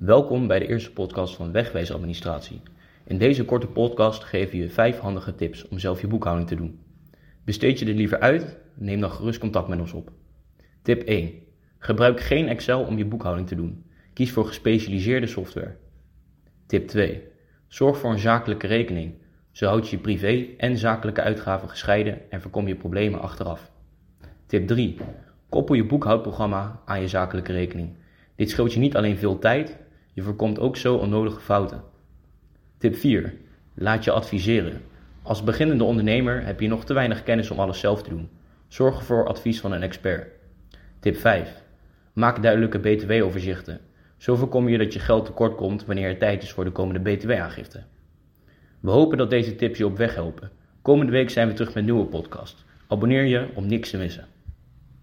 Welkom bij de eerste podcast van Wegwijsadministratie. In deze korte podcast geven we je 5 handige tips om zelf je boekhouding te doen. Besteed je dit liever uit? Neem dan gerust contact met ons op. Tip 1. Gebruik geen Excel om je boekhouding te doen. Kies voor gespecialiseerde software. Tip 2. Zorg voor een zakelijke rekening. Zo houd je je privé en zakelijke uitgaven gescheiden en voorkom je problemen achteraf. Tip 3. Koppel je boekhoudprogramma aan je zakelijke rekening. Dit scheelt je niet alleen veel tijd, je voorkomt ook zo onnodige fouten. Tip 4. Laat je adviseren. Als beginnende ondernemer heb je nog te weinig kennis om alles zelf te doen. Zorg ervoor advies van een expert. Tip 5. Maak duidelijke btw-overzichten. Zo voorkom je dat je geld tekort komt wanneer het tijd is voor de komende btw-aangifte. We hopen dat deze tips je op weg helpen. Komende week zijn we terug met een nieuwe podcast. Abonneer je om niks te missen.